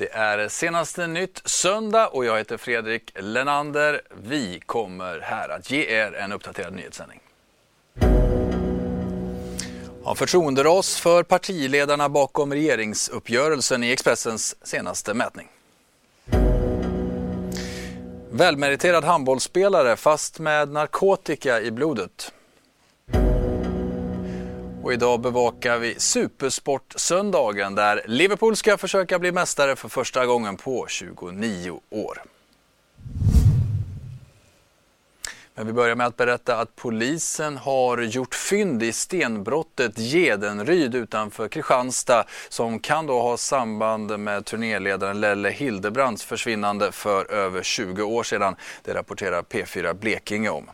Det är senaste nytt söndag och jag heter Fredrik Lenander. Vi kommer här att ge er en uppdaterad nyhetssändning. Ja, förtroenderas för partiledarna bakom regeringsuppgörelsen i Expressens senaste mätning. Välmeriterad handbollsspelare fast med narkotika i blodet. Och idag bevakar vi Supersportsöndagen där Liverpool ska försöka bli mästare för första gången på 29 år. Men vi börjar med att berätta att polisen har gjort fynd i stenbrottet Gedenryd utanför Kristianstad som kan då ha samband med turnéledaren Lelle Hildebrands försvinnande för över 20 år sedan. Det rapporterar P4 Blekinge om.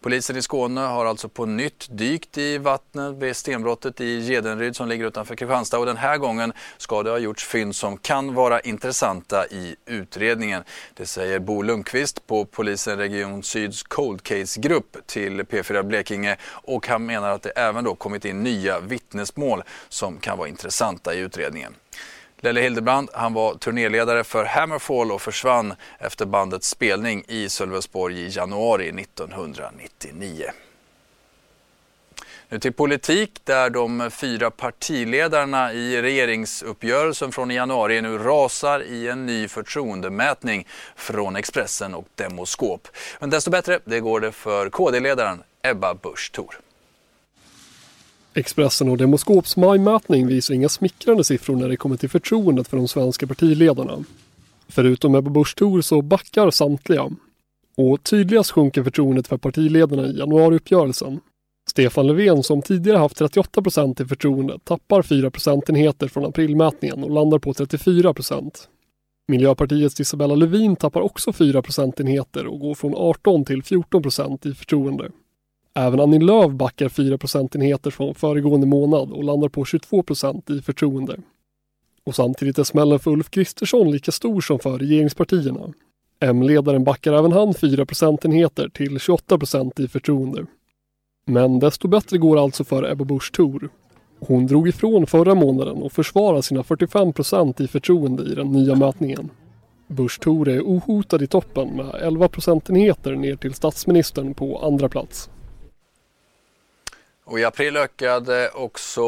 Polisen i Skåne har alltså på nytt dykt i vattnet vid stenbrottet i Gedenryd som ligger utanför Kristianstad och den här gången ska det ha gjorts fynd som kan vara intressanta i utredningen. Det säger Bo Lundqvist på polisen Region Syds Cold Case-grupp till P4 Blekinge och han menar att det även då kommit in nya vittnesmål som kan vara intressanta i utredningen. Lelle Hildebrand han var turnéledare för Hammerfall och försvann efter bandets spelning i Sölvesborg i januari 1999. Nu till politik där de fyra partiledarna i regeringsuppgörelsen från i januari nu rasar i en ny förtroendemätning från Expressen och Demoskop. Men desto bättre, det går det för KD-ledaren Ebba Busch Thor. Expressen och Demoskops majmätning visar inga smickrande siffror när det kommer till förtroendet för de svenska partiledarna. Förutom Ebba Busch Thor så backar samtliga. Och tydligast sjunker förtroendet för partiledarna i januariuppgörelsen. Stefan Löfven som tidigare haft 38 procent i förtroende tappar 4 procentenheter från aprilmätningen och landar på 34 procent. Miljöpartiets Isabella Lövin tappar också 4 procentenheter och går från 18 till 14 procent i förtroende. Även Annie Lööf backar 4 procentenheter från föregående månad och landar på 22 procent i förtroende. Och samtidigt är smällen för Ulf Kristersson lika stor som för regeringspartierna. M-ledaren backar även han 4 procentenheter till 28 procent i förtroende. Men desto bättre går alltså för Ebba Busch Thor. Hon drog ifrån förra månaden och försvarar sina 45 procent i förtroende i den nya mätningen. Busch Thor är ohotad i toppen med 11 procentenheter ner till statsministern på andra plats. Och I april ökade också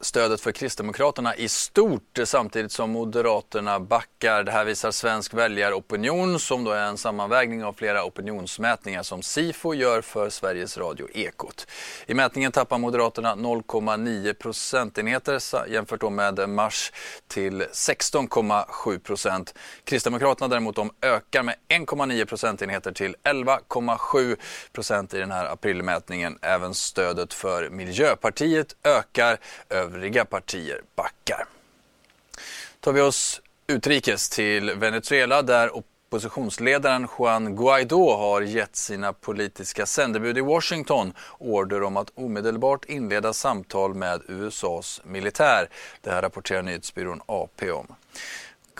stödet för Kristdemokraterna i stort samtidigt som Moderaterna backar. Det här visar Svensk väljaropinion som då är en sammanvägning av flera opinionsmätningar som Sifo gör för Sveriges Radio Ekot. I mätningen tappar Moderaterna 0,9 procentenheter jämfört med mars till 16,7 procent. Kristdemokraterna däremot de ökar med 1,9 procentenheter till 11,7 procent i den här aprilmätningen. Även stödet för Miljöpartiet ökar övriga partier backar. Tar vi oss utrikes till Venezuela där oppositionsledaren Juan Guaidó har gett sina politiska sändebud i Washington order om att omedelbart inleda samtal med USAs militär. Det här rapporterar nyhetsbyrån AP om.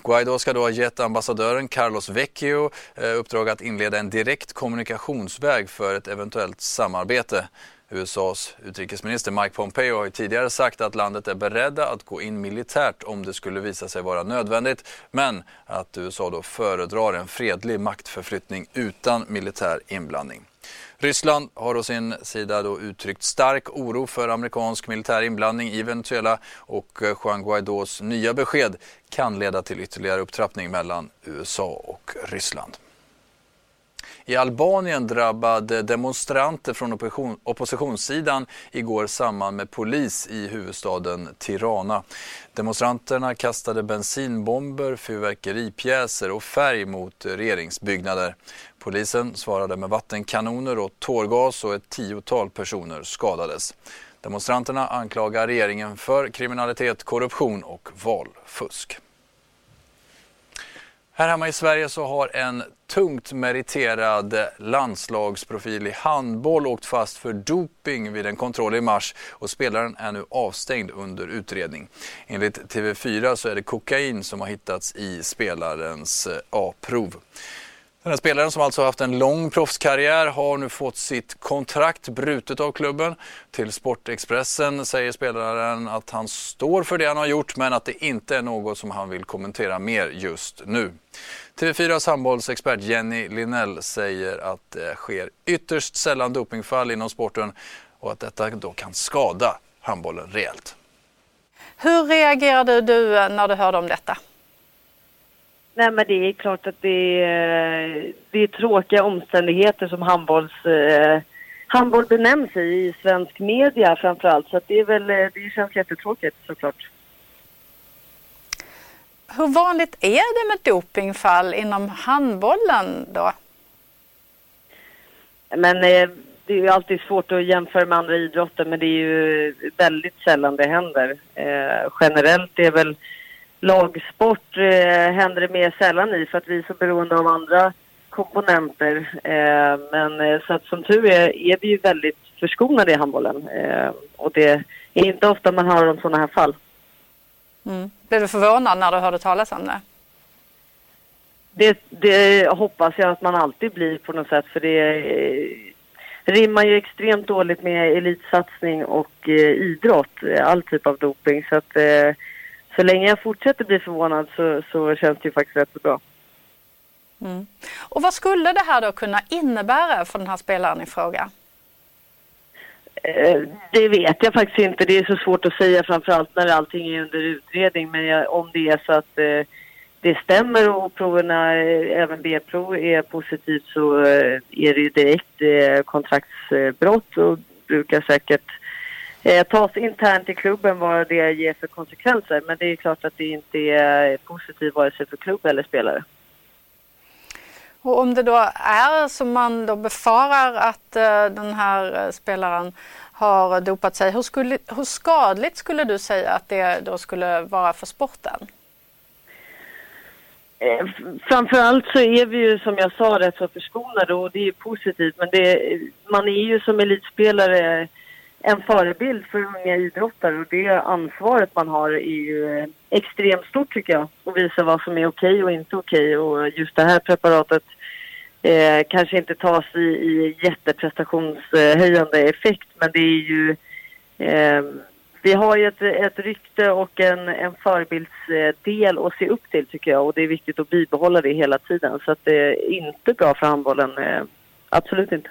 Guaidó ska då ha gett ambassadören Carlos Vecchio eh, uppdrag att inleda en direkt kommunikationsväg för ett eventuellt samarbete. USAs utrikesminister Mike Pompeo har tidigare sagt att landet är beredda att gå in militärt om det skulle visa sig vara nödvändigt men att USA då föredrar en fredlig maktförflyttning utan militär inblandning. Ryssland har å sin sida då uttryckt stark oro för amerikansk militär inblandning i Venezuela och Juan Guaidós nya besked kan leda till ytterligare upptrappning mellan USA och Ryssland. I Albanien drabbade demonstranter från oppositionssidan igår samman med polis i huvudstaden Tirana. Demonstranterna kastade bensinbomber, fyrverkeripjäser och färg mot regeringsbyggnader. Polisen svarade med vattenkanoner och tårgas och ett tiotal personer skadades. Demonstranterna anklagar regeringen för kriminalitet, korruption och valfusk. Här hemma i Sverige så har en tungt meriterad landslagsprofil i handboll åkt fast för doping vid en kontroll i mars och spelaren är nu avstängd under utredning. Enligt TV4 så är det kokain som har hittats i spelarens A-prov. Den här spelaren som alltså haft en lång proffskarriär har nu fått sitt kontrakt brutet av klubben. Till Sportexpressen säger spelaren att han står för det han har gjort men att det inte är något som han vill kommentera mer just nu. TV4s handbollsexpert Jenny Linnell säger att det sker ytterst sällan dopingfall inom sporten och att detta då kan skada handbollen rejält. Hur reagerade du när du hörde om detta? Nej, men det är klart att det är, det är tråkiga omständigheter som handbolls, eh, handboll benämns i, i svensk media framförallt. Så det, är väl, det känns jättetråkigt såklart. Hur vanligt är det med dopingfall inom handbollen då? Men eh, det är ju alltid svårt att jämföra med andra idrotter men det är ju väldigt sällan det händer. Eh, generellt är väl lagsport eh, händer det mer sällan i för att vi är så beroende av andra komponenter. Eh, men eh, så att som tur är, är vi ju väldigt förskonade i handbollen. Eh, och det är inte ofta man hör om sådana här fall. Mm. Blev du förvånad när du hörde talas om det? det? Det hoppas jag att man alltid blir på något sätt för det eh, rimmar ju extremt dåligt med elitsatsning och eh, idrott, all typ av doping. Så att så länge jag fortsätter bli förvånad så, så känns det ju faktiskt rätt så bra. Mm. Och vad skulle det här då kunna innebära för den här spelaren i fråga? Eh, det vet jag faktiskt inte. Det är så svårt att säga framförallt när allting är under utredning. Men jag, om det är så att eh, det stämmer och proverna, eh, även B-prov, är positivt så är det ju direkt kontraktsbrott och brukar säkert eh, tas internt i klubben vad det ger för konsekvenser. Men det är klart att det inte är positivt vare sig för klubb eller spelare. Och om det då är som man då befarar att uh, den här uh, spelaren har dopat sig, hur, skulle, hur skadligt skulle du säga att det då skulle vara för sporten? Eh, framförallt så är vi ju som jag sa rätt så förskonade och det är positivt men det, man är ju som elitspelare en förebild för unga idrottare. Och det ansvaret man har är ju eh, extremt stort tycker jag. Och visa vad som är okej och inte okej. Och just det här preparatet eh, kanske inte tas i, i jätteprestationshöjande effekt. Men det är ju eh, vi har ju ett, ett rykte och en, en förebildsdel att se upp till tycker jag. Och det är viktigt att bibehålla det hela tiden. Så att det är inte bra för handbollen, eh, absolut inte.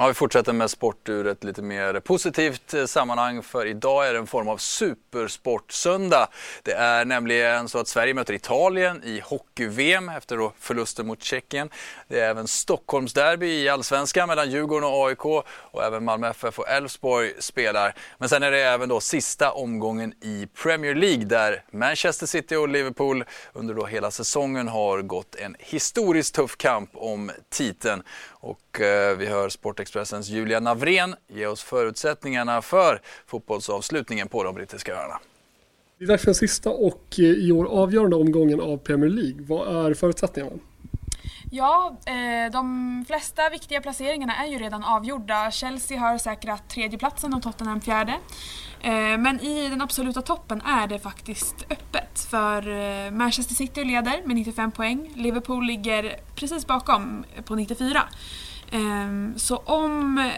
Ja, vi fortsätter med sport ur ett lite mer positivt eh, sammanhang för idag är det en form av supersportsöndag. Det är nämligen så att Sverige möter Italien i hockey-VM efter förlusten mot Tjeckien. Det är även Stockholmsderby i allsvenskan mellan Djurgården och AIK och även Malmö FF och Elfsborg spelar. Men sen är det även då sista omgången i Premier League där Manchester City och Liverpool under då hela säsongen har gått en historiskt tuff kamp om titeln. Och eh, vi hör Expressens Julia Navrén ge oss förutsättningarna för fotbollsavslutningen på de brittiska öarna. Det är dags för den sista och eh, i år avgörande omgången av Premier League. Vad är förutsättningarna? Ja, eh, de flesta viktiga placeringarna är ju redan avgjorda. Chelsea har säkrat tredjeplatsen och Tottenham fjärde. Eh, men i den absoluta toppen är det faktiskt öppet. För eh, Manchester City leder med 95 poäng. Liverpool ligger precis bakom på 94. Eh, så om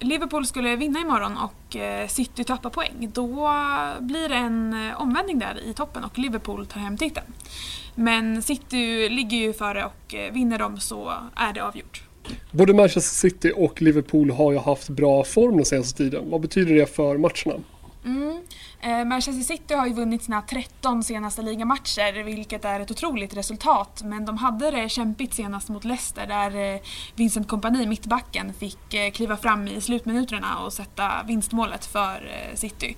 Liverpool skulle vinna imorgon och eh, City tappar poäng, då blir det en eh, omvändning där i toppen och Liverpool tar hem titeln. Men City ligger ju före och eh, vinner de så är det avgjort. Både Manchester City och Liverpool har ju haft bra form den senaste tiden. Vad betyder det för matcherna? Mm. Eh, Manchester City har ju vunnit sina 13 senaste ligamatcher vilket är ett otroligt resultat men de hade det kämpigt senast mot Leicester där eh, Vincent Kompany, mittbacken, fick eh, kliva fram i slutminuterna och sätta vinstmålet för eh, City.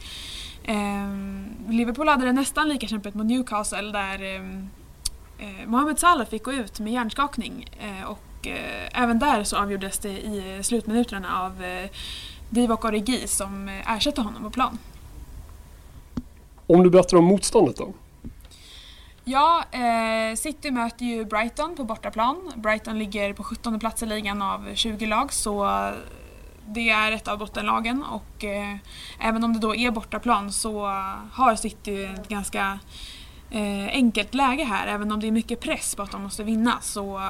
Eh, Liverpool hade det nästan lika kämpigt mot Newcastle där eh, eh Mohamed Salah fick gå ut med hjärnskakning eh, och eh, även där så avgjordes det i eh, slutminuterna av eh, Divock Origi som eh, ersätter honom på plan. Om du berättar om motståndet då? Ja, eh, City möter ju Brighton på bortaplan. Brighton ligger på 17 plats i ligan av 20 lag så det är ett av bottenlagen och eh, även om det då är bortaplan så har City ett ganska eh, enkelt läge här. Även om det är mycket press på att de måste vinna så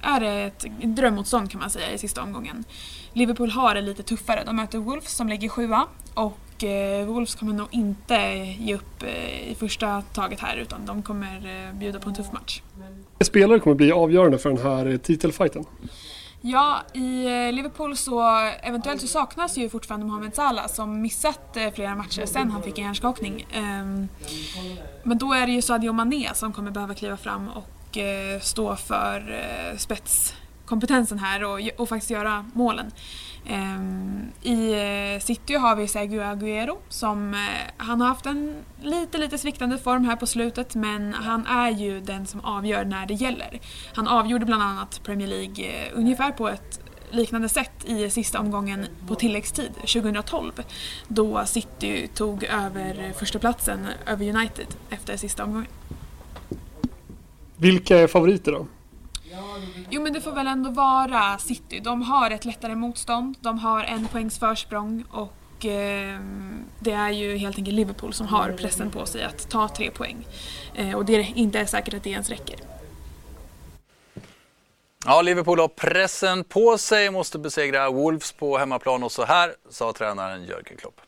är det ett drömmotstånd kan man säga i sista omgången. Liverpool har det lite tuffare. De möter Wolves som ligger sjua och eh, Wolves kommer nog inte ge upp eh, i första taget här utan de kommer eh, bjuda på en tuff match. Spelare kommer bli avgörande för den här titelfighten. Ja, i Liverpool så eventuellt så saknas ju fortfarande Mohamed Salah som missat flera matcher sen han fick en hjärnskakning. Ehm, men då är det ju Sadio Mané som kommer behöva kliva fram och stå för spetskompetensen här och, och faktiskt göra målen. Ehm, I eh, City har vi Sergio Aguero som eh, han har haft en lite, lite sviktande form här på slutet men han är ju den som avgör när det gäller. Han avgjorde bland annat Premier League eh, ungefär på ett liknande sätt i sista omgången på tilläggstid 2012 då City tog över förstaplatsen över United efter sista omgången. Vilka är favoriter då? Jo men det får väl ändå vara City. De har ett lättare motstånd, de har en poängs försprång och eh, det är ju helt enkelt Liverpool som har pressen på sig att ta tre poäng. Eh, och det är inte säkert att det ens räcker. Ja, Liverpool har pressen på sig, måste besegra Wolves på hemmaplan och så här sa tränaren Jörgen Klopp.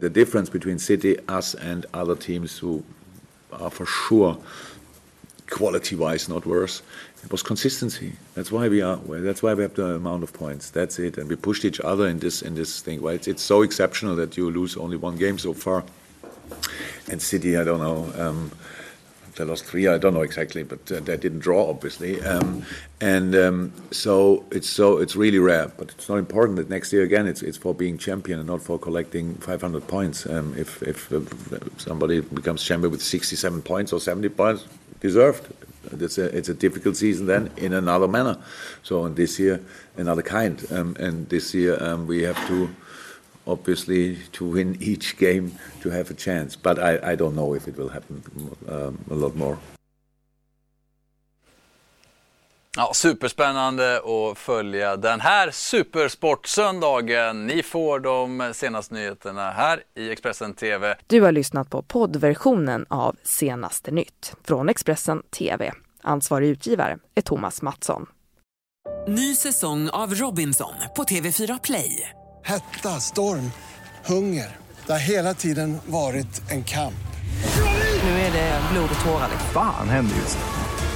The difference between City, us and other teams who are for sure quality-wise not worse. It was consistency. That's why we are. That's why we have the amount of points. That's it. And we pushed each other in this in this thing. Well, it's, it's so exceptional that you lose only one game so far. And City, I don't know. Um, they lost three. I don't know exactly, but uh, they didn't draw, obviously. Um, and um, so it's so it's really rare, but it's not important that next year again it's it's for being champion and not for collecting 500 points. Um, if if uh, somebody becomes champion with 67 points or 70 points, deserved. It's a, it's a difficult season then in another manner. So in this year, another kind. Um, and this year um, we have to obviously to win each game to have a chance. But I, I don't know if it will happen um, a lot more. Ja, superspännande att följa den här Supersportsöndagen. Ni får de senaste nyheterna här i Expressen TV. Du har lyssnat på poddversionen av Senaste nytt från Expressen TV. Ansvarig utgivare är Thomas Mattsson. Ny säsong av Robinson på TV4 Play. Hetta, storm, hunger. Det har hela tiden varit en kamp. Nu är det blod och tårar. Fan händer just